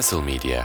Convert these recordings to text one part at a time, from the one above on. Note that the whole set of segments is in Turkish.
Castle Media.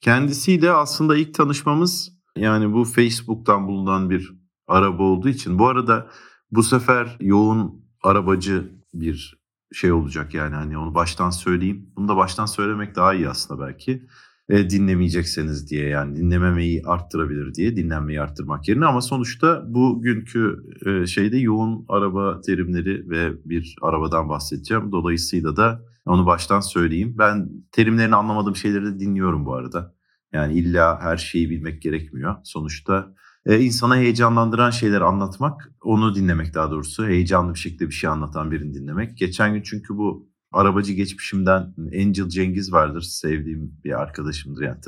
Kendisiyle aslında ilk tanışmamız yani bu Facebook'tan bulunan bir araba olduğu için. Bu arada bu sefer yoğun arabacı bir şey olacak yani hani onu baştan söyleyeyim. Bunu da baştan söylemek daha iyi aslında belki. E, dinlemeyecekseniz diye yani dinlememeyi arttırabilir diye dinlenmeyi arttırmak yerine ama sonuçta bugünkü e, şeyde yoğun araba terimleri ve bir arabadan bahsedeceğim. Dolayısıyla da onu baştan söyleyeyim. Ben terimlerini anlamadığım şeyleri de dinliyorum bu arada. Yani illa her şeyi bilmek gerekmiyor. Sonuçta e, insana heyecanlandıran şeyleri anlatmak, onu dinlemek daha doğrusu. Heyecanlı bir şekilde bir şey anlatan birini dinlemek. Geçen gün çünkü bu arabacı geçmişimden Angel Cengiz vardır. Sevdiğim bir arkadaşımdır. Yani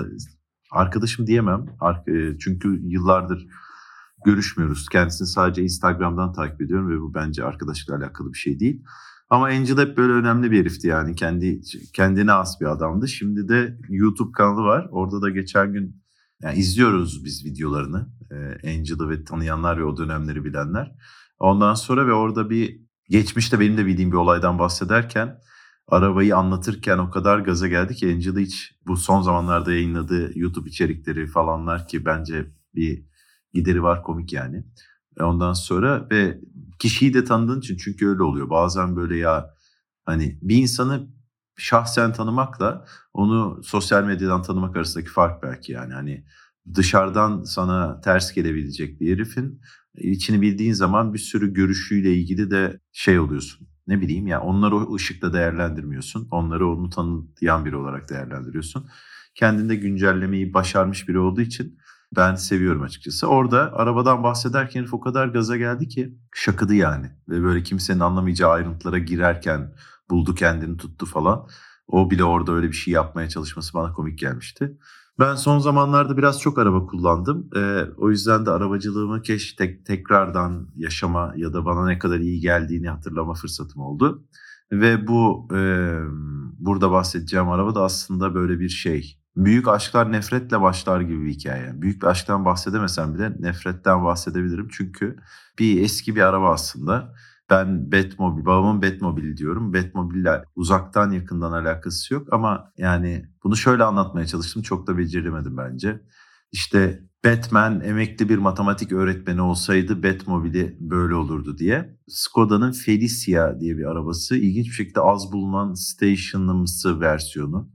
arkadaşım diyemem. E, çünkü yıllardır görüşmüyoruz. Kendisini sadece Instagram'dan takip ediyorum ve bu bence arkadaşlıkla alakalı bir şey değil. Ama Angel hep böyle önemli bir herifti yani. Kendi kendine az bir adamdı. Şimdi de YouTube kanalı var. Orada da geçen gün yani izliyoruz biz videolarını. Ee, Angel'ı ve tanıyanlar ve o dönemleri bilenler. Ondan sonra ve orada bir geçmişte benim de bildiğim bir olaydan bahsederken arabayı anlatırken o kadar gaza geldi ki Angel'ı hiç bu son zamanlarda yayınladığı YouTube içerikleri falanlar ki bence bir gideri var komik yani. Ondan sonra ve kişiyi de tanıdığın için çünkü öyle oluyor. Bazen böyle ya hani bir insanı şahsen tanımakla onu sosyal medyadan tanımak arasındaki fark belki yani. Hani dışarıdan sana ters gelebilecek bir herifin içini bildiğin zaman bir sürü görüşüyle ilgili de şey oluyorsun. Ne bileyim ya onları o ışıkla değerlendirmiyorsun. Onları onu tanıyan biri olarak değerlendiriyorsun. Kendinde güncellemeyi başarmış biri olduğu için ben seviyorum açıkçası. Orada arabadan bahsederken o kadar gaza geldi ki şakıdı yani. Ve böyle kimsenin anlamayacağı ayrıntılara girerken buldu kendini tuttu falan. O bile orada öyle bir şey yapmaya çalışması bana komik gelmişti. Ben son zamanlarda biraz çok araba kullandım. Ee, o yüzden de arabacılığımı keş tek, tekrardan yaşama ya da bana ne kadar iyi geldiğini hatırlama fırsatım oldu. Ve bu e, burada bahsedeceğim araba da aslında böyle bir şey büyük aşklar nefretle başlar gibi bir hikaye. Büyük bir aşktan bahsedemesem bile nefretten bahsedebilirim. Çünkü bir eski bir araba aslında. Ben Batmobile, babamın Batmobile diyorum. Batmobile'le uzaktan yakından alakası yok ama yani bunu şöyle anlatmaya çalıştım. Çok da beceremedim bence. İşte Batman emekli bir matematik öğretmeni olsaydı Batmobile'i böyle olurdu diye. Skoda'nın Felicia diye bir arabası. ilginç bir şekilde az bulunan station'ımsı versiyonu.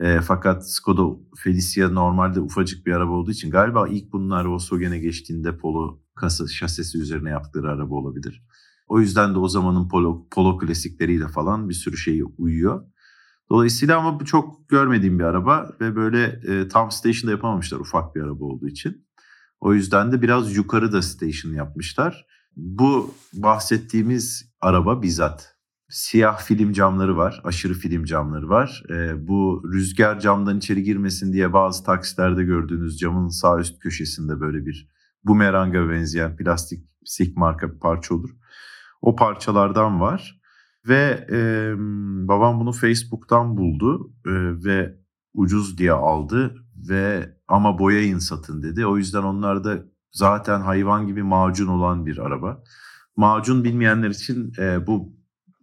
E, fakat Skoda Felicia normalde ufacık bir araba olduğu için galiba ilk bunlar Volkswagen'e geçtiğinde Polo kasa şasisi üzerine yaptıkları araba olabilir. O yüzden de o zamanın Polo, Polo klasikleriyle falan bir sürü şeyi uyuyor. Dolayısıyla ama bu çok görmediğim bir araba ve böyle e, tam station'da yapamamışlar ufak bir araba olduğu için. O yüzden de biraz yukarı da station yapmışlar. Bu bahsettiğimiz araba bizzat siyah film camları var. Aşırı film camları var. E, bu rüzgar camdan içeri girmesin diye bazı taksilerde gördüğünüz camın sağ üst köşesinde böyle bir bumeranga benzeyen plastik sik marka bir parça olur. O parçalardan var. Ve e, babam bunu Facebook'tan buldu e, ve ucuz diye aldı ve ama boyayın satın dedi. O yüzden onlar da zaten hayvan gibi macun olan bir araba. Macun bilmeyenler için e, bu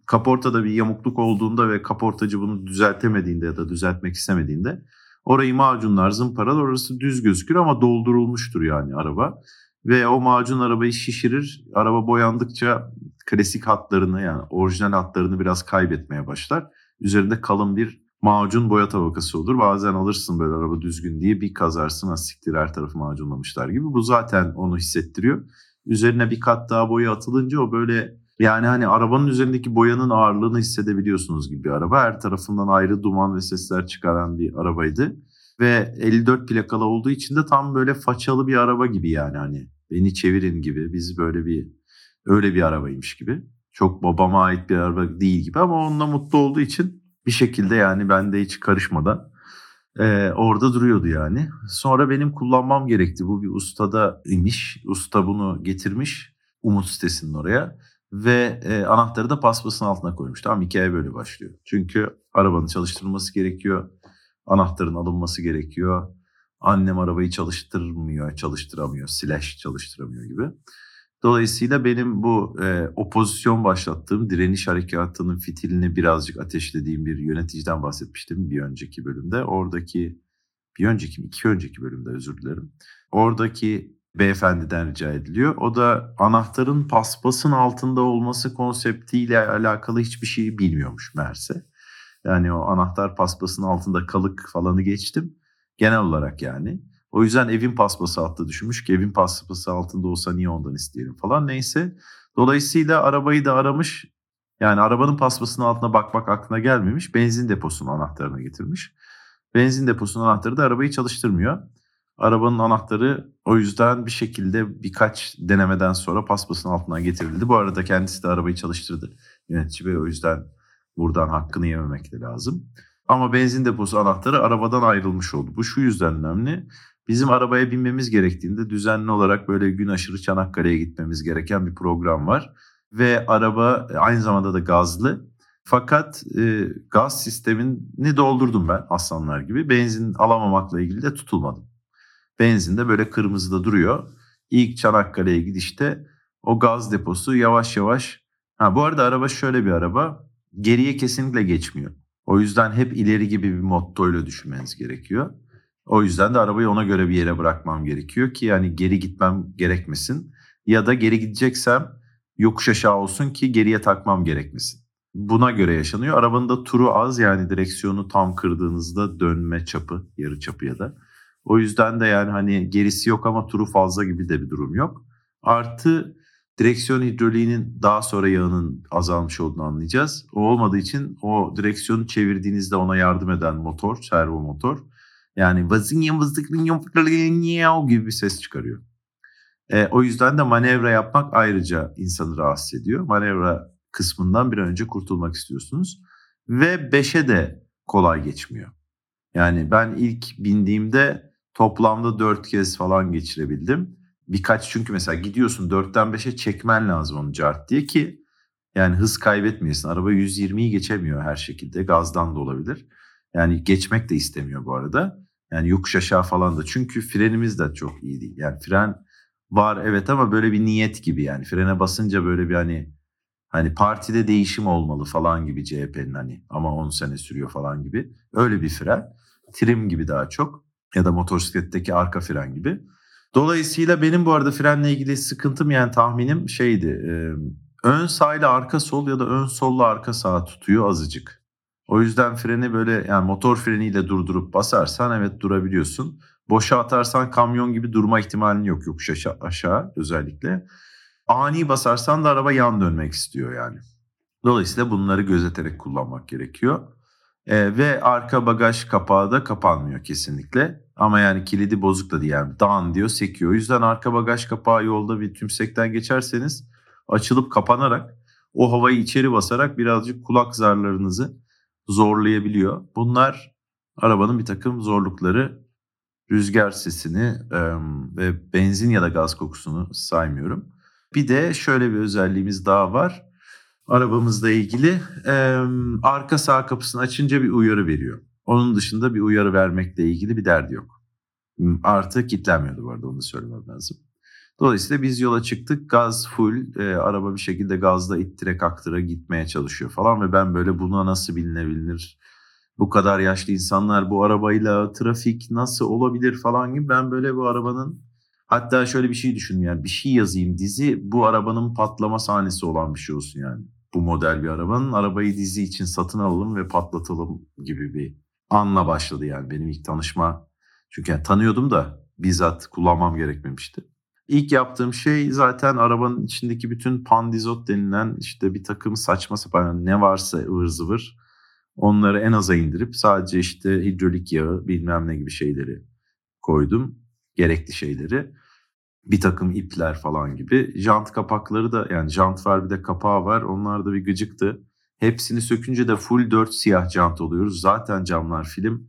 kaportada bir yamukluk olduğunda ve kaportacı bunu düzeltemediğinde ya da düzeltmek istemediğinde orayı macunlar zımparar orası düz gözükür ama doldurulmuştur yani araba. Ve o macun arabayı şişirir. Araba boyandıkça klasik hatlarını yani orijinal hatlarını biraz kaybetmeye başlar. Üzerinde kalın bir macun boya tabakası olur. Bazen alırsın böyle araba düzgün diye bir kazarsın asiktir her tarafı macunlamışlar gibi. Bu zaten onu hissettiriyor. Üzerine bir kat daha boya atılınca o böyle yani hani arabanın üzerindeki boyanın ağırlığını hissedebiliyorsunuz gibi bir araba. Her tarafından ayrı duman ve sesler çıkaran bir arabaydı. Ve 54 plakalı olduğu için de tam böyle façalı bir araba gibi yani hani beni çevirin gibi. Biz böyle bir öyle bir arabaymış gibi. Çok babama ait bir araba değil gibi ama onunla mutlu olduğu için bir şekilde yani ben de hiç karışmadan e, orada duruyordu yani. Sonra benim kullanmam gerekti. Bu bir ustada imiş. Usta bunu getirmiş Umut sitesinin oraya ve e, anahtarı da paspasın altına koymuş. Tamam hikaye böyle başlıyor. Çünkü arabanın çalıştırılması gerekiyor. Anahtarın alınması gerekiyor. Annem arabayı çalıştırmıyor, çalıştıramıyor, slash çalıştıramıyor gibi. Dolayısıyla benim bu e, opozisyon başlattığım direniş harekatının fitilini birazcık ateşlediğim bir yöneticiden bahsetmiştim bir önceki bölümde. Oradaki bir önceki iki önceki bölümde özür dilerim. Oradaki beyefendiden rica ediliyor. O da anahtarın paspasın altında olması konseptiyle alakalı hiçbir şeyi bilmiyormuş Merse. Yani o anahtar paspasın altında kalık falanı geçtim. Genel olarak yani. O yüzden evin paspası altta düşünmüş ki evin paspası altında olsa niye ondan isteyelim falan neyse. Dolayısıyla arabayı da aramış. Yani arabanın paspasının altına bakmak aklına gelmemiş. Benzin deposunun anahtarını getirmiş. Benzin deposunun anahtarı da arabayı çalıştırmıyor. Arabanın anahtarı o yüzden bir şekilde birkaç denemeden sonra paspasın altına getirildi. Bu arada kendisi de arabayı çalıştırdı yönetici bey. O yüzden buradan hakkını yememek de lazım. Ama benzin deposu anahtarı arabadan ayrılmış oldu. Bu şu yüzden önemli. Bizim arabaya binmemiz gerektiğinde düzenli olarak böyle gün aşırı Çanakkale'ye gitmemiz gereken bir program var. Ve araba aynı zamanda da gazlı. Fakat e, gaz sistemini doldurdum ben aslanlar gibi. Benzin alamamakla ilgili de tutulmadım. Benzin de böyle kırmızıda duruyor. İlk Çanakkale'ye gidişte o gaz deposu yavaş yavaş... Ha, bu arada araba şöyle bir araba. Geriye kesinlikle geçmiyor. O yüzden hep ileri gibi bir mottoyla düşünmeniz gerekiyor. O yüzden de arabayı ona göre bir yere bırakmam gerekiyor ki yani geri gitmem gerekmesin. Ya da geri gideceksem yokuş aşağı olsun ki geriye takmam gerekmesin. Buna göre yaşanıyor. Arabanın da turu az yani direksiyonu tam kırdığınızda dönme çapı, yarı çapı ya da. O yüzden de yani hani gerisi yok ama turu fazla gibi de bir durum yok. Artı direksiyon hidroliğinin daha sonra yağının azalmış olduğunu anlayacağız. O olmadığı için o direksiyonu çevirdiğinizde ona yardım eden motor, servo motor yani vazinya vızdıklınyum gibi bir ses çıkarıyor. E, o yüzden de manevra yapmak ayrıca insanı rahatsız ediyor. Manevra kısmından bir önce kurtulmak istiyorsunuz. Ve 5'e de kolay geçmiyor. Yani ben ilk bindiğimde toplamda 4 kez falan geçirebildim. Birkaç çünkü mesela gidiyorsun 4'ten 5'e çekmen lazım onu cart diye ki yani hız kaybetmeyesin. Araba 120'yi geçemiyor her şekilde. Gazdan da olabilir. Yani geçmek de istemiyor bu arada. Yani yokuş aşağı falan da. Çünkü frenimiz de çok iyi değil. Yani fren var evet ama böyle bir niyet gibi yani. Frene basınca böyle bir hani hani partide değişim olmalı falan gibi CHP'nin hani ama 10 sene sürüyor falan gibi. Öyle bir fren. Trim gibi daha çok ya da motosikletteki arka fren gibi. Dolayısıyla benim bu arada frenle ilgili sıkıntım yani tahminim şeydi. E, ön sağ ile arka sol ya da ön solla arka sağ tutuyor azıcık. O yüzden freni böyle yani motor freniyle durdurup basarsan evet durabiliyorsun. Boşa atarsan kamyon gibi durma ihtimalin yok yokuş aşağı, aşağı özellikle. Ani basarsan da araba yan dönmek istiyor yani. Dolayısıyla bunları gözeterek kullanmak gerekiyor. Ee, ve arka bagaj kapağı da kapanmıyor kesinlikle. Ama yani kilidi bozuk da değil yani dan diyor sekiyor. O yüzden arka bagaj kapağı yolda bir tümsekten geçerseniz açılıp kapanarak o havayı içeri basarak birazcık kulak zarlarınızı zorlayabiliyor. Bunlar arabanın bir takım zorlukları. Rüzgar sesini e, ve benzin ya da gaz kokusunu saymıyorum. Bir de şöyle bir özelliğimiz daha var. Arabamızla ilgili e, arka sağ kapısını açınca bir uyarı veriyor. Onun dışında bir uyarı vermekle ilgili bir derdi yok. Artı kilitlenmiyordu bu arada onu söylemem lazım. Dolayısıyla biz yola çıktık. Gaz full. E, araba bir şekilde gazla ittire kaktıra gitmeye çalışıyor falan. Ve ben böyle buna nasıl bilinebilir? Bu kadar yaşlı insanlar bu arabayla trafik nasıl olabilir falan gibi. Ben böyle bu arabanın hatta şöyle bir şey düşündüm yani bir şey yazayım dizi bu arabanın patlama sahnesi olan bir şey olsun yani. Bu model bir arabanın arabayı dizi için satın alalım ve patlatalım gibi bir anla başladı yani benim ilk tanışma. Çünkü yani tanıyordum da bizzat kullanmam gerekmemişti. İlk yaptığım şey zaten arabanın içindeki bütün pandizot denilen işte bir takım saçma sapan ne varsa ıvır zıvır onları en aza indirip sadece işte hidrolik yağı bilmem ne gibi şeyleri koydum. Gerekli şeyleri. Bir takım ipler falan gibi. Jant kapakları da yani jant var bir de kapağı var. Onlar da bir gıcıktı. Hepsini sökünce de full 4 siyah jant oluyoruz. Zaten camlar film.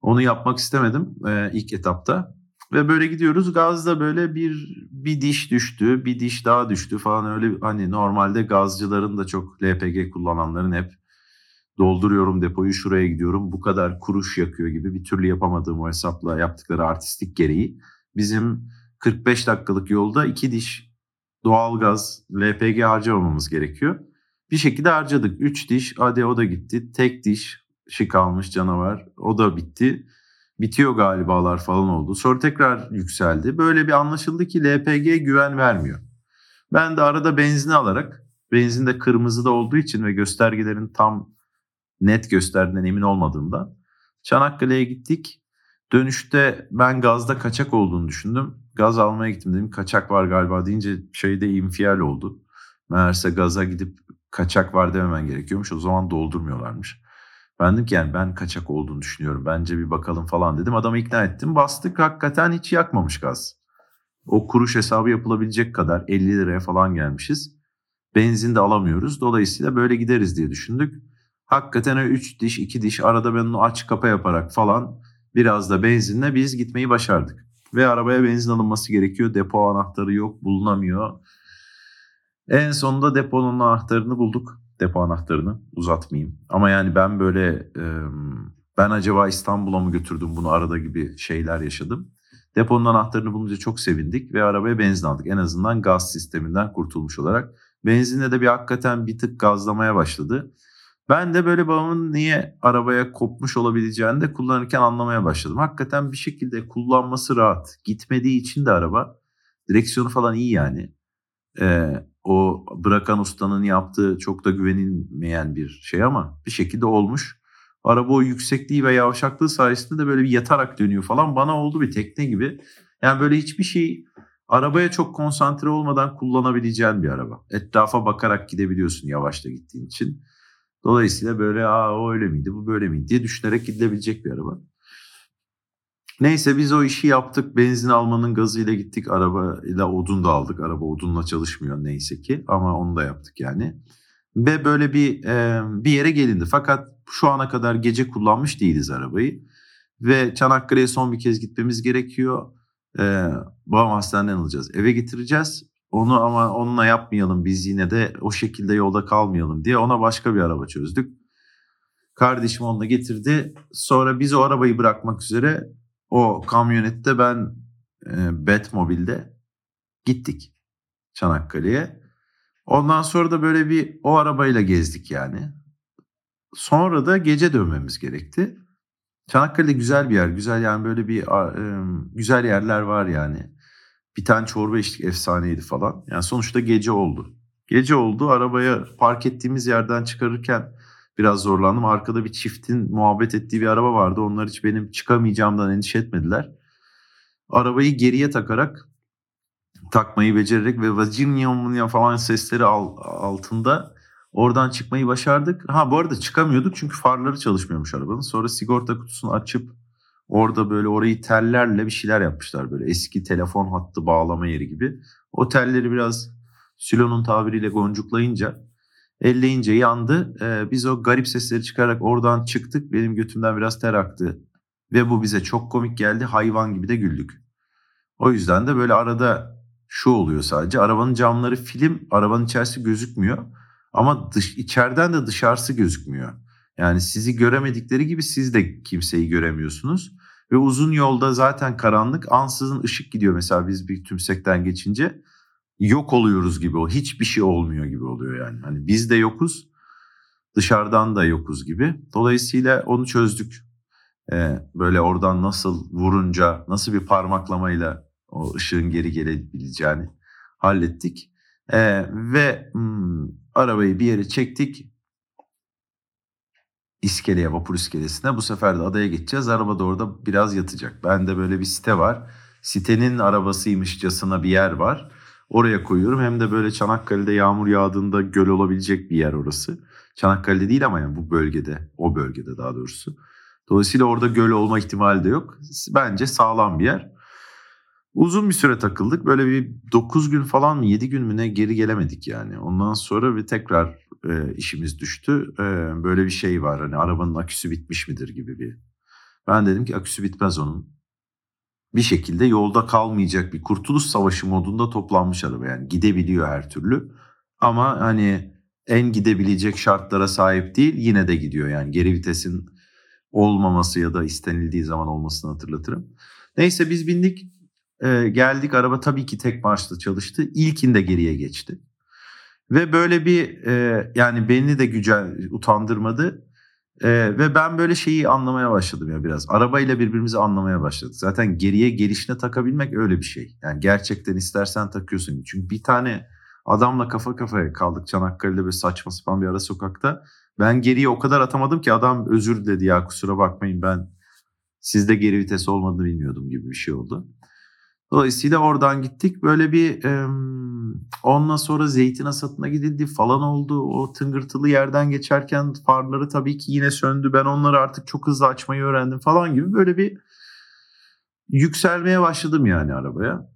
Onu yapmak istemedim e, ilk etapta. Ve böyle gidiyoruz. Gazda böyle bir bir diş düştü, bir diş daha düştü falan öyle hani normalde gazcıların da çok LPG kullananların hep dolduruyorum depoyu şuraya gidiyorum bu kadar kuruş yakıyor gibi bir türlü yapamadığım o hesapla yaptıkları artistik gereği bizim 45 dakikalık yolda iki diş doğalgaz, LPG harcamamamız gerekiyor. Bir şekilde harcadık. 3 diş, hadi o da gitti. Tek diş şık almış canavar. O da bitti. Bitiyor galibalar falan oldu. Sonra tekrar yükseldi. Böyle bir anlaşıldı ki LPG güven vermiyor. Ben de arada benzin alarak, benzin de kırmızıda olduğu için ve göstergelerin tam net gösterdiğinden emin olmadığımda Çanakkale'ye gittik. Dönüşte ben gazda kaçak olduğunu düşündüm. Gaz almaya gittim dedim kaçak var galiba deyince şeyde infial oldu. Meğerse gaza gidip kaçak var dememen gerekiyormuş. O zaman doldurmuyorlarmış. Ben dedim ki yani ben kaçak olduğunu düşünüyorum. Bence bir bakalım falan dedim. Adamı ikna ettim. Bastık hakikaten hiç yakmamış gaz. O kuruş hesabı yapılabilecek kadar 50 liraya falan gelmişiz. Benzin de alamıyoruz. Dolayısıyla böyle gideriz diye düşündük. Hakikaten 3 diş 2 diş arada ben onu aç kapa yaparak falan biraz da benzinle biz gitmeyi başardık. Ve arabaya benzin alınması gerekiyor. Depo anahtarı yok bulunamıyor. En sonunda deponun anahtarını bulduk. Depo anahtarını uzatmayayım. Ama yani ben böyle ben acaba İstanbul'a mı götürdüm bunu arada gibi şeyler yaşadım. Deponun anahtarını bulunca çok sevindik ve arabaya benzin aldık. En azından gaz sisteminden kurtulmuş olarak. Benzinle de bir hakikaten bir tık gazlamaya başladı. Ben de böyle babamın niye arabaya kopmuş olabileceğini de kullanırken anlamaya başladım. Hakikaten bir şekilde kullanması rahat. Gitmediği için de araba. Direksiyonu falan iyi yani. Ee, o bırakan ustanın yaptığı çok da güvenilmeyen bir şey ama bir şekilde olmuş. Araba o yüksekliği ve yavaşaklığı sayesinde de böyle bir yatarak dönüyor falan. Bana oldu bir tekne gibi. Yani böyle hiçbir şey arabaya çok konsantre olmadan kullanabileceğin bir araba. Etrafa bakarak gidebiliyorsun yavaşta gittiğin için. Dolayısıyla böyle aa o öyle miydi bu böyle miydi diye düşünerek gidilebilecek bir araba. Neyse biz o işi yaptık. Benzin almanın gazıyla gittik. Arabayla odun da aldık. Araba odunla çalışmıyor neyse ki ama onu da yaptık yani. Ve böyle bir e, bir yere gelindi. Fakat şu ana kadar gece kullanmış değiliz arabayı. Ve Çanakkale'ye son bir kez gitmemiz gerekiyor. E, babam hastaneden alacağız. Eve getireceğiz. Onu ama onunla yapmayalım biz yine de o şekilde yolda kalmayalım diye ona başka bir araba çözdük. Kardeşim onunla getirdi. Sonra biz o arabayı bırakmak üzere o kamyonette ben e, Batmobile'de gittik Çanakkale'ye. Ondan sonra da böyle bir o arabayla gezdik yani. Sonra da gece dönmemiz gerekti. Çanakkale'de güzel bir yer. Güzel yani böyle bir e, güzel yerler var yani. Bir tane çorba içtik efsaneydi falan. Yani sonuçta gece oldu. Gece oldu arabaya park ettiğimiz yerden çıkarırken biraz zorlandım. Arkada bir çiftin muhabbet ettiği bir araba vardı. Onlar hiç benim çıkamayacağımdan endişe etmediler. Arabayı geriye takarak takmayı becererek ve Virginia falan sesleri altında oradan çıkmayı başardık. Ha bu arada çıkamıyorduk çünkü farları çalışmıyormuş arabanın. Sonra sigorta kutusunu açıp orada böyle orayı tellerle bir şeyler yapmışlar böyle eski telefon hattı bağlama yeri gibi. O telleri biraz Sülo'nun tabiriyle goncuklayınca elleyince yandı. Ee, biz o garip sesleri çıkarak oradan çıktık. Benim götümden biraz ter aktı. Ve bu bize çok komik geldi. Hayvan gibi de güldük. O yüzden de böyle arada şu oluyor sadece. Arabanın camları film, arabanın içerisi gözükmüyor. Ama dış, içeriden de dışarısı gözükmüyor. Yani sizi göremedikleri gibi siz de kimseyi göremiyorsunuz. Ve uzun yolda zaten karanlık ansızın ışık gidiyor mesela biz bir tümsekten geçince yok oluyoruz gibi o hiçbir şey olmuyor gibi oluyor yani. Hani biz de yokuz dışarıdan da yokuz gibi. Dolayısıyla onu çözdük. Ee, böyle oradan nasıl vurunca nasıl bir parmaklamayla o ışığın geri gelebileceğini hallettik. Ee, ve hmm, arabayı bir yere çektik. İskeleye, vapur iskelesine. Bu sefer de adaya geçeceğiz. Araba da orada biraz yatacak. Bende böyle bir site var. Sitenin arabasıymışçasına bir yer var. Oraya koyuyorum. Hem de böyle Çanakkale'de yağmur yağdığında göl olabilecek bir yer orası. Çanakkale'de değil ama yani bu bölgede, o bölgede daha doğrusu. Dolayısıyla orada göl olma ihtimali de yok. Bence sağlam bir yer. Uzun bir süre takıldık. Böyle bir 9 gün falan mı 7 gün mü ne geri gelemedik yani. Ondan sonra bir tekrar e, işimiz düştü. E, böyle bir şey var hani arabanın aküsü bitmiş midir gibi bir. Ben dedim ki aküsü bitmez onun bir şekilde yolda kalmayacak bir kurtuluş savaşı modunda toplanmış araba yani gidebiliyor her türlü. Ama hani en gidebilecek şartlara sahip değil yine de gidiyor yani geri vitesin olmaması ya da istenildiği zaman olmasını hatırlatırım. Neyse biz bindik e, geldik araba tabii ki tek marşla çalıştı. İlkinde geriye geçti. Ve böyle bir e, yani beni de gücel utandırmadı. E, ve ben böyle şeyi anlamaya başladım ya biraz. Arabayla birbirimizi anlamaya başladık. Zaten geriye gelişine takabilmek öyle bir şey. Yani gerçekten istersen takıyorsun. Çünkü bir tane adamla kafa kafaya kaldık Çanakkale'de böyle saçma sapan bir ara sokakta. Ben geriye o kadar atamadım ki adam özür diledi ya kusura bakmayın ben sizde geri vites olmadığını bilmiyordum gibi bir şey oldu. Dolayısıyla oradan gittik böyle bir e, ondan sonra zeytin hasatına gidildi falan oldu. O tıngırtılı yerden geçerken farları tabii ki yine söndü. Ben onları artık çok hızlı açmayı öğrendim falan gibi böyle bir yükselmeye başladım yani arabaya.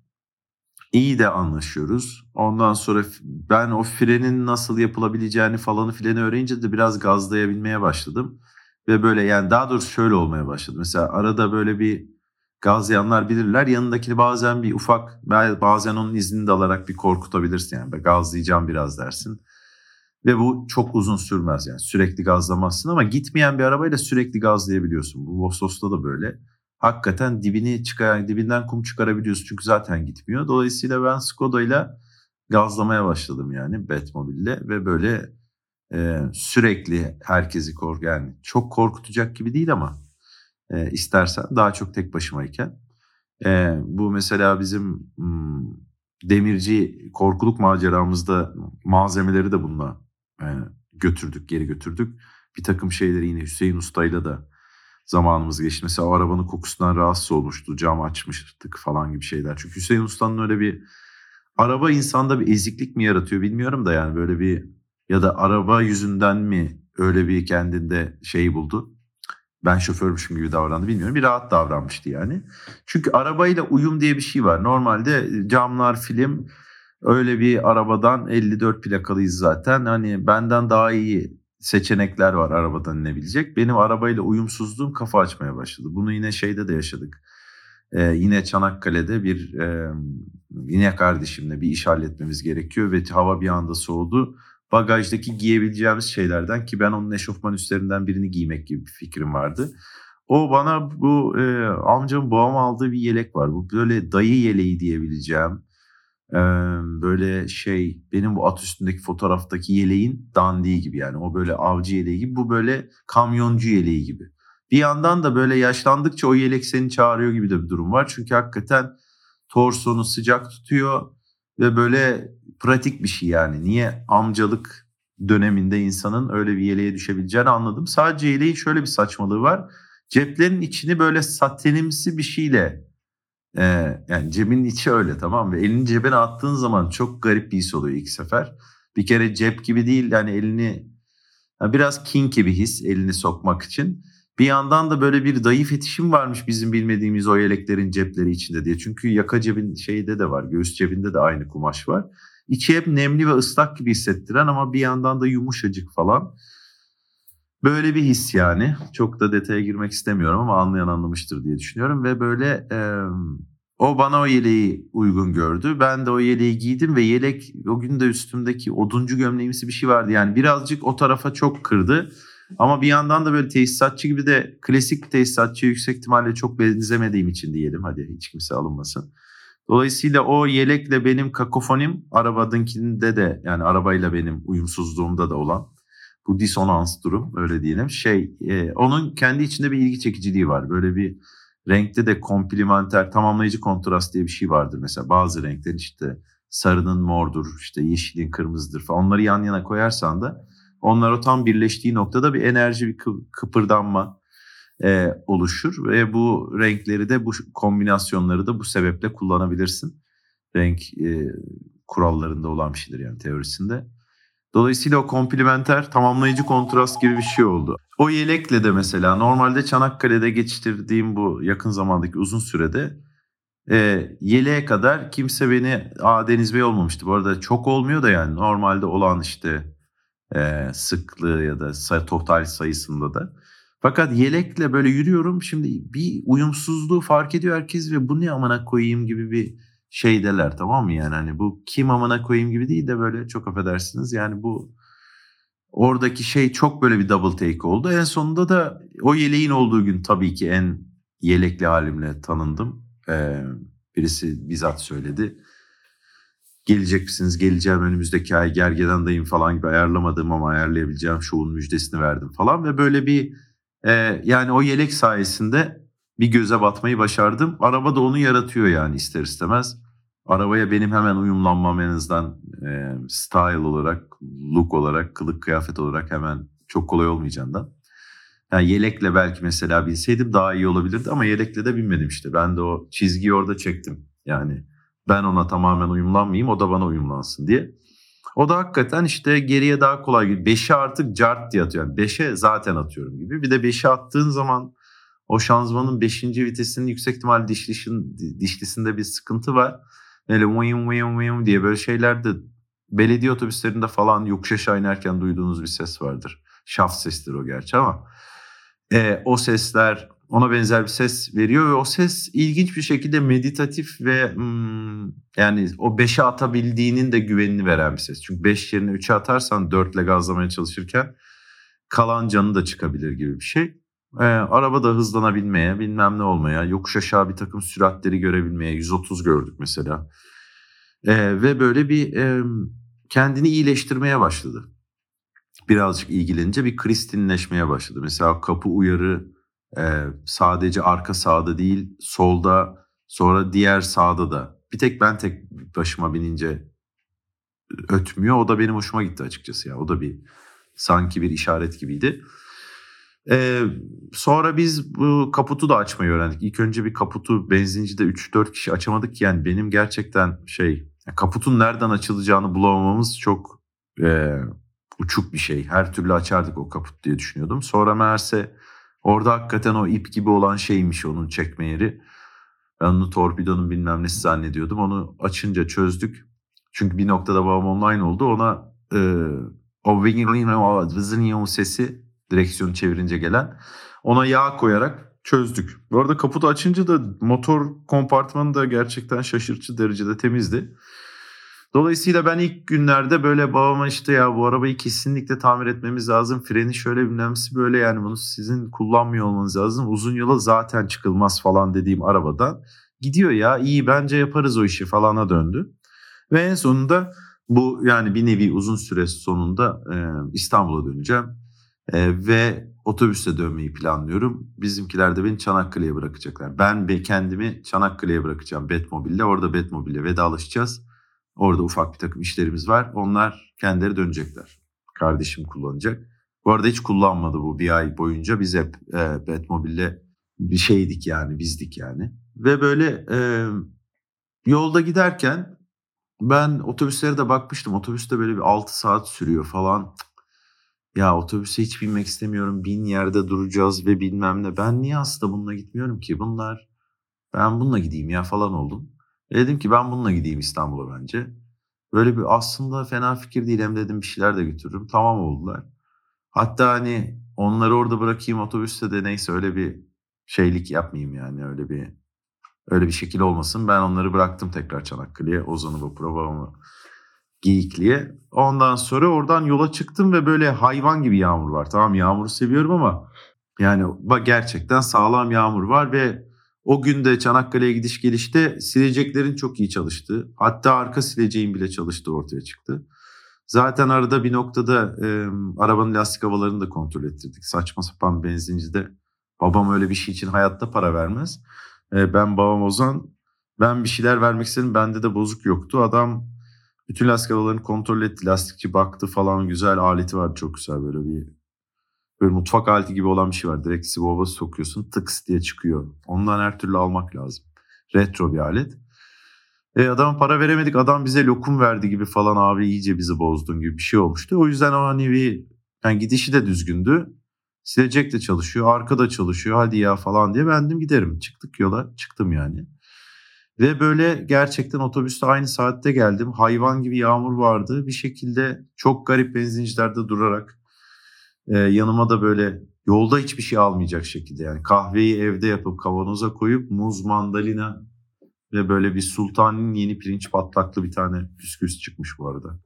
İyi de anlaşıyoruz. Ondan sonra ben o frenin nasıl yapılabileceğini falanı fileni öğrenince de biraz gazlayabilmeye başladım. Ve böyle yani daha doğrusu şöyle olmaya başladı. Mesela arada böyle bir gazlayanlar bilirler. Yanındakini bazen bir ufak bazen onun iznini de alarak bir korkutabilirsin. Yani gazlayacağım biraz dersin. Ve bu çok uzun sürmez yani sürekli gazlamazsın ama gitmeyen bir arabayla sürekli gazlayabiliyorsun. Bu Vosos'ta da böyle. Hakikaten dibini çıkar, dibinden kum çıkarabiliyorsun çünkü zaten gitmiyor. Dolayısıyla ben Skoda ile gazlamaya başladım yani Batmobile'le ve böyle e, sürekli herkesi kork yani çok korkutacak gibi değil ama e, istersen daha çok tek başımayken. E, bu mesela bizim m, demirci korkuluk maceramızda malzemeleri de bununla e, götürdük, geri götürdük. Bir takım şeyleri yine Hüseyin Usta'yla da zamanımız geçti. Mesela o arabanın kokusundan rahatsız olmuştu. Cam açmıştık falan gibi şeyler. Çünkü Hüseyin Usta'nın öyle bir araba insanda bir eziklik mi yaratıyor bilmiyorum da yani böyle bir ya da araba yüzünden mi öyle bir kendinde şey buldu ben şoförmüşüm gibi davrandı bilmiyorum. Bir rahat davranmıştı yani. Çünkü arabayla uyum diye bir şey var. Normalde camlar film öyle bir arabadan 54 plakalıyız zaten. Hani benden daha iyi seçenekler var arabadan inebilecek. Benim arabayla uyumsuzluğum kafa açmaya başladı. Bunu yine şeyde de yaşadık. Ee, yine Çanakkale'de bir e, yine kardeşimle bir iş halletmemiz gerekiyor ve hava bir anda soğudu bagajdaki giyebileceğimiz şeylerden ki ben onun eşofman üstlerinden birini giymek gibi bir fikrim vardı. O bana bu e, amcamın babam aldığı bir yelek var. Bu böyle dayı yeleği diyebileceğim. E, böyle şey benim bu at üstündeki fotoğraftaki yeleğin dandiği gibi yani. O böyle avcı yeleği gibi. Bu böyle kamyoncu yeleği gibi. Bir yandan da böyle yaşlandıkça o yelek seni çağırıyor gibi de bir durum var. Çünkü hakikaten torsonu sıcak tutuyor ve böyle pratik bir şey yani. Niye amcalık döneminde insanın öyle bir yeleğe düşebileceğini anladım. Sadece yeleğin şöyle bir saçmalığı var. Ceplerin içini böyle satenimsi bir şeyle e, yani cebin içi öyle tamam ve elini cebine attığın zaman çok garip bir his oluyor ilk sefer. Bir kere cep gibi değil yani elini biraz kinky bir his elini sokmak için. Bir yandan da böyle bir dayı fetişim varmış bizim bilmediğimiz o yeleklerin cepleri içinde diye. Çünkü yaka cebin şeyde de var, göğüs cebinde de aynı kumaş var. İçi hep nemli ve ıslak gibi hissettiren ama bir yandan da yumuşacık falan. Böyle bir his yani. Çok da detaya girmek istemiyorum ama anlayan anlamıştır diye düşünüyorum. Ve böyle e, o bana o yeleği uygun gördü. Ben de o yeleği giydim ve yelek o gün de üstümdeki oduncu gömleğimsi bir şey vardı. Yani birazcık o tarafa çok kırdı. Ama bir yandan da böyle tesisatçı gibi de klasik tesisatçı yüksek ihtimalle çok benzemediğim için diyelim. Hadi hiç kimse alınmasın. Dolayısıyla o yelekle benim kakofonim arabadınkinde de yani arabayla benim uyumsuzluğumda da olan bu disonans durum öyle diyelim. Şey e, onun kendi içinde bir ilgi çekiciliği var. Böyle bir renkte de komplementer tamamlayıcı kontrast diye bir şey vardır. Mesela bazı renkler işte sarının mordur, işte yeşilin kırmızıdır falan. Onları yan yana koyarsan da onlar o tam birleştiği noktada bir enerji, bir kıpırdanma, e, oluşur ve bu renkleri de bu kombinasyonları da bu sebeple kullanabilirsin. Renk e, kurallarında olan bir şeydir yani teorisinde. Dolayısıyla o komplementer tamamlayıcı kontrast gibi bir şey oldu. O yelekle de mesela normalde Çanakkale'de geçiştirdiğim bu yakın zamandaki uzun sürede e, yeleğe kadar kimse beni Aa Deniz Bey olmamıştı. Bu arada çok olmuyor da yani normalde olan işte e, sıklığı ya da say, total sayısında da fakat yelekle böyle yürüyorum. Şimdi bir uyumsuzluğu fark ediyor herkes ve bu ne koyayım gibi bir şeydeler tamam mı yani hani bu kim amına koyayım gibi değil de böyle çok affedersiniz yani bu oradaki şey çok böyle bir double take oldu. En sonunda da o yeleğin olduğu gün tabii ki en yelekli halimle tanındım. Ee, Birisi bizzat söyledi. Gelecek misiniz? Geleceğim önümüzdeki ay gergedandayım falan gibi ayarlamadığım ama ayarlayabileceğim şovun müjdesini verdim falan. Ve böyle bir e, yani o yelek sayesinde bir göze batmayı başardım. Araba da onu yaratıyor yani ister istemez. Arabaya benim hemen uyumlanmam en azından e, style olarak, look olarak, kılık kıyafet olarak hemen çok kolay olmayacağından. Yani yelekle belki mesela bilseydim daha iyi olabilirdi ama yelekle de binmedim işte. Ben de o çizgiyi orada çektim. Yani ben ona tamamen uyumlanmayayım o da bana uyumlansın diye. O da hakikaten işte geriye daha kolay. 5'e artık cart diye atıyorum. Yani 5'e zaten atıyorum gibi. Bir de 5'e attığın zaman o şanzımanın 5. vitesinin yüksek ihtimal dişlişin, dişlisinde bir sıkıntı var. Böyle vıyım vıyım vıyım diye böyle şeyler belediye otobüslerinde falan yokuş aşağı inerken duyduğunuz bir ses vardır. Şaft sestir o gerçi ama e, o sesler ona benzer bir ses veriyor ve o ses ilginç bir şekilde meditatif ve hmm, yani o 5'e atabildiğinin de güvenini veren bir ses. Çünkü 5 yerine 3'e atarsan 4 ile gazlamaya çalışırken kalan canı da çıkabilir gibi bir şey. E, araba da hızlanabilmeye, bilmem ne olmaya, yokuş aşağı bir takım süratleri görebilmeye, 130 gördük mesela. E, ve böyle bir e, kendini iyileştirmeye başladı. Birazcık ilgilenince bir kristinleşmeye başladı. Mesela kapı uyarı e, sadece arka sağda değil, solda, sonra diğer sağda da. Bir tek ben tek başıma binince ötmüyor. O da benim hoşuma gitti açıkçası ya. O da bir sanki bir işaret gibiydi. Ee, sonra biz bu kaputu da açmayı öğrendik. İlk önce bir kaputu benzincide 3-4 kişi açamadık. Yani benim gerçekten şey kaputun nereden açılacağını bulamamamız çok e, uçuk bir şey. Her türlü açardık o kaput diye düşünüyordum. Sonra meğerse orada hakikaten o ip gibi olan şeymiş onun çekme yeri. Ben onu torpidonun bilmem nesi zannediyordum. Onu açınca çözdük. Çünkü bir noktada babam online oldu. Ona e, o sesi direksiyonu çevirince gelen. Ona yağ koyarak çözdük. Bu arada kaputu açınca da motor kompartmanı da gerçekten şaşırtıcı derecede temizdi. Dolayısıyla ben ilk günlerde böyle babama işte ya bu arabayı kesinlikle tamir etmemiz lazım. Freni şöyle bilmemsi böyle yani bunu sizin kullanmıyor olmanız lazım. Uzun yola zaten çıkılmaz falan dediğim arabadan gidiyor ya iyi bence yaparız o işi falana döndü. Ve en sonunda bu yani bir nevi uzun süre sonunda e, İstanbul'a döneceğim. E, ve otobüste dönmeyi planlıyorum. Bizimkiler de beni Çanakkale'ye bırakacaklar. Ben be kendimi Çanakkale'ye bırakacağım Betmobil'le. Orada Betmobil'le vedalaşacağız. Orada ufak bir takım işlerimiz var. Onlar kendileri dönecekler. Kardeşim kullanacak. Bu arada hiç kullanmadı bu bir ay boyunca. Biz hep e, Betmobil'le bir şeydik yani bizdik yani. Ve böyle e, yolda giderken ben otobüslere de bakmıştım. Otobüste böyle bir 6 saat sürüyor falan. Ya otobüse hiç binmek istemiyorum. Bin yerde duracağız ve bilmem ne. Ben niye aslında bununla gitmiyorum ki? Bunlar ben bununla gideyim ya falan oldum. E dedim ki ben bununla gideyim İstanbul'a bence. Böyle bir aslında fena fikir değil hem dedim bir şeyler de götürürüm. Tamam oldular. Hatta hani onları orada bırakayım otobüste de neyse öyle bir şeylik yapmayayım yani öyle bir öyle bir şekil olmasın. Ben onları bıraktım tekrar Çanakkale'ye. Ozan'ı vapura babamı Geyikli'ye. Ondan sonra oradan yola çıktım ve böyle hayvan gibi yağmur var. Tamam yağmuru seviyorum ama yani bak gerçekten sağlam yağmur var ve o gün de Çanakkale'ye gidiş gelişte sileceklerin çok iyi çalıştığı, hatta arka sileceğin bile çalıştığı ortaya çıktı. Zaten arada bir noktada e, arabanın lastik havalarını da kontrol ettirdik. Saçma sapan benzincide. Babam öyle bir şey için hayatta para vermez. E, ben babam Ozan, ben bir şeyler vermek istedim. Bende de bozuk yoktu. Adam bütün lastik havalarını kontrol etti. Lastikçi baktı falan güzel aleti var çok güzel böyle bir Böyle mutfak aleti gibi olan bir şey var. Direkt sivova sokuyorsun tıks diye çıkıyor. Ondan her türlü almak lazım. Retro bir alet. E adam para veremedik adam bize lokum verdi gibi falan abi iyice bizi bozdun gibi bir şey olmuştu. O yüzden o hani bir yani gidişi de düzgündü. Silecek de çalışıyor, arka da çalışıyor. Hadi ya falan diye bendim giderim. Çıktık yola, çıktım yani. Ve böyle gerçekten otobüste aynı saatte geldim. Hayvan gibi yağmur vardı. Bir şekilde çok garip benzincilerde durarak e, yanıma da böyle yolda hiçbir şey almayacak şekilde yani kahveyi evde yapıp kavanoza koyup muz, mandalina ve böyle bir sultanın yeni pirinç patlaklı bir tane püsküs çıkmış bu arada.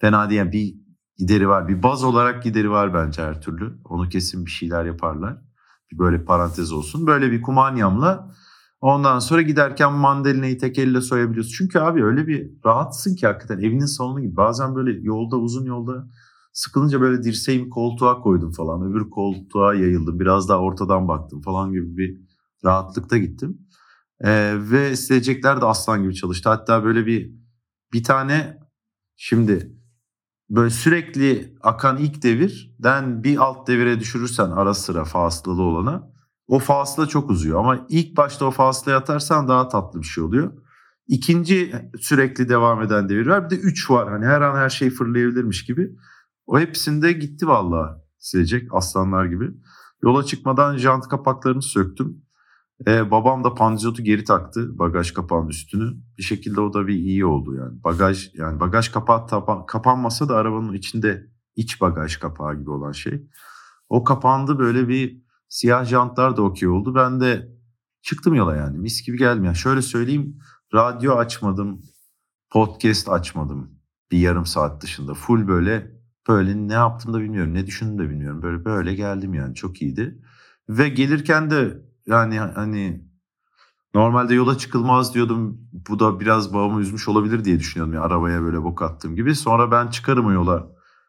Fena yani bir gideri var. Bir baz olarak gideri var bence her türlü. Onu kesin bir şeyler yaparlar. Bir böyle parantez olsun. Böyle bir kumanyamla Ondan sonra giderken mandalinayı tek elle soyabiliyorsun. Çünkü abi öyle bir rahatsın ki hakikaten evinin salonu gibi. Bazen böyle yolda uzun yolda sıkılınca böyle dirseğimi koltuğa koydum falan. Öbür koltuğa yayıldım. Biraz daha ortadan baktım falan gibi bir rahatlıkta gittim. Ee, ve silecekler de aslan gibi çalıştı. Hatta böyle bir bir tane şimdi böyle sürekli akan ilk devirden bir alt devire düşürürsen ara sıra fasılalı olana o fasıla çok uzuyor. Ama ilk başta o fasılaya atarsan daha tatlı bir şey oluyor. İkinci sürekli devam eden devir var. Bir de üç var. Hani her an her şey fırlayabilirmiş gibi. O hepsinde gitti vallahi silecek aslanlar gibi. Yola çıkmadan jant kapaklarını söktüm. Ee, babam da panzotu geri taktı bagaj kapağının üstünü. Bir şekilde o da bir iyi oldu yani. Bagaj yani bagaj kapağı tapa, kapanmasa da arabanın içinde iç bagaj kapağı gibi olan şey. O kapandı böyle bir siyah jantlar da okey oldu. Ben de çıktım yola yani mis gibi gelmiyor. Yani şöyle söyleyeyim radyo açmadım, podcast açmadım bir yarım saat dışında. Full böyle böyle ne yaptım da bilmiyorum, ne düşündüm de bilmiyorum. Böyle böyle geldim yani çok iyiydi. Ve gelirken de yani hani normalde yola çıkılmaz diyordum. Bu da biraz babamı üzmüş olabilir diye düşünüyordum. Yani arabaya böyle bok attığım gibi. Sonra ben çıkarım o yola.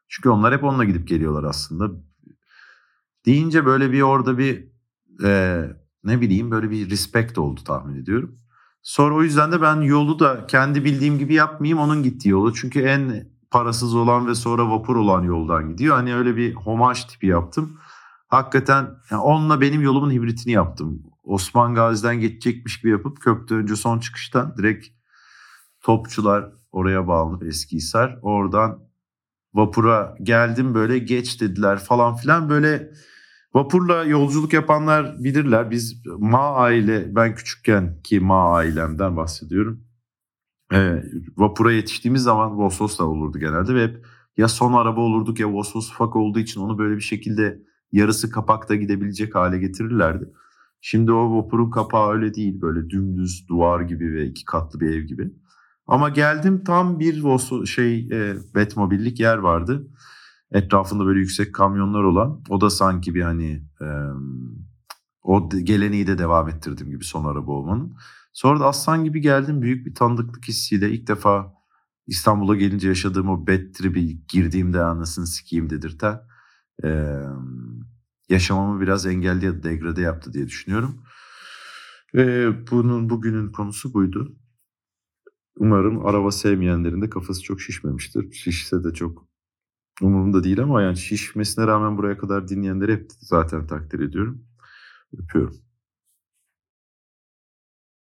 Çünkü onlar hep onunla gidip geliyorlar aslında. Deyince böyle bir orada bir e, ne bileyim böyle bir respect oldu tahmin ediyorum. Sonra o yüzden de ben yolu da kendi bildiğim gibi yapmayayım onun gittiği yolu. Çünkü en parasız olan ve sonra vapur olan yoldan gidiyor. Hani öyle bir homaj tipi yaptım. Hakikaten yani onunla benim yolumun hibritini yaptım. Osman Gazi'den geçecekmiş gibi yapıp köprüden önce son çıkıştan direkt topçular oraya bağlanıp Eskihisar. Oradan vapura geldim böyle geç dediler falan filan böyle vapurla yolculuk yapanlar bilirler. Biz Ma aile ben küçükken ki Ma ailemden bahsediyorum. E, vapura yetiştiğimiz zaman Vosvos'ta olurdu genelde ve hep ya son araba olurduk ya Vosvos ufak olduğu için onu böyle bir şekilde yarısı kapakta gidebilecek hale getirirlerdi. Şimdi o vapurun kapağı öyle değil böyle dümdüz duvar gibi ve iki katlı bir ev gibi. Ama geldim tam bir Vosvos şey e, Betmobillik yer vardı. Etrafında böyle yüksek kamyonlar olan. O da sanki bir hani e, o geleneği de devam ettirdim gibi son araba olmanın. Sonra da aslan gibi geldim büyük bir tanıdıklık hissiyle ilk defa İstanbul'a gelince yaşadığım o bad trip'i girdiğimde anasını sikeyim dedirten e, yaşamamı biraz engelli ya da degrade yaptı diye düşünüyorum. E, bunun bugünün konusu buydu. Umarım araba sevmeyenlerin de kafası çok şişmemiştir. Şişse de çok umurumda değil ama yani şişmesine rağmen buraya kadar dinleyenleri hep zaten takdir ediyorum. Öpüyorum.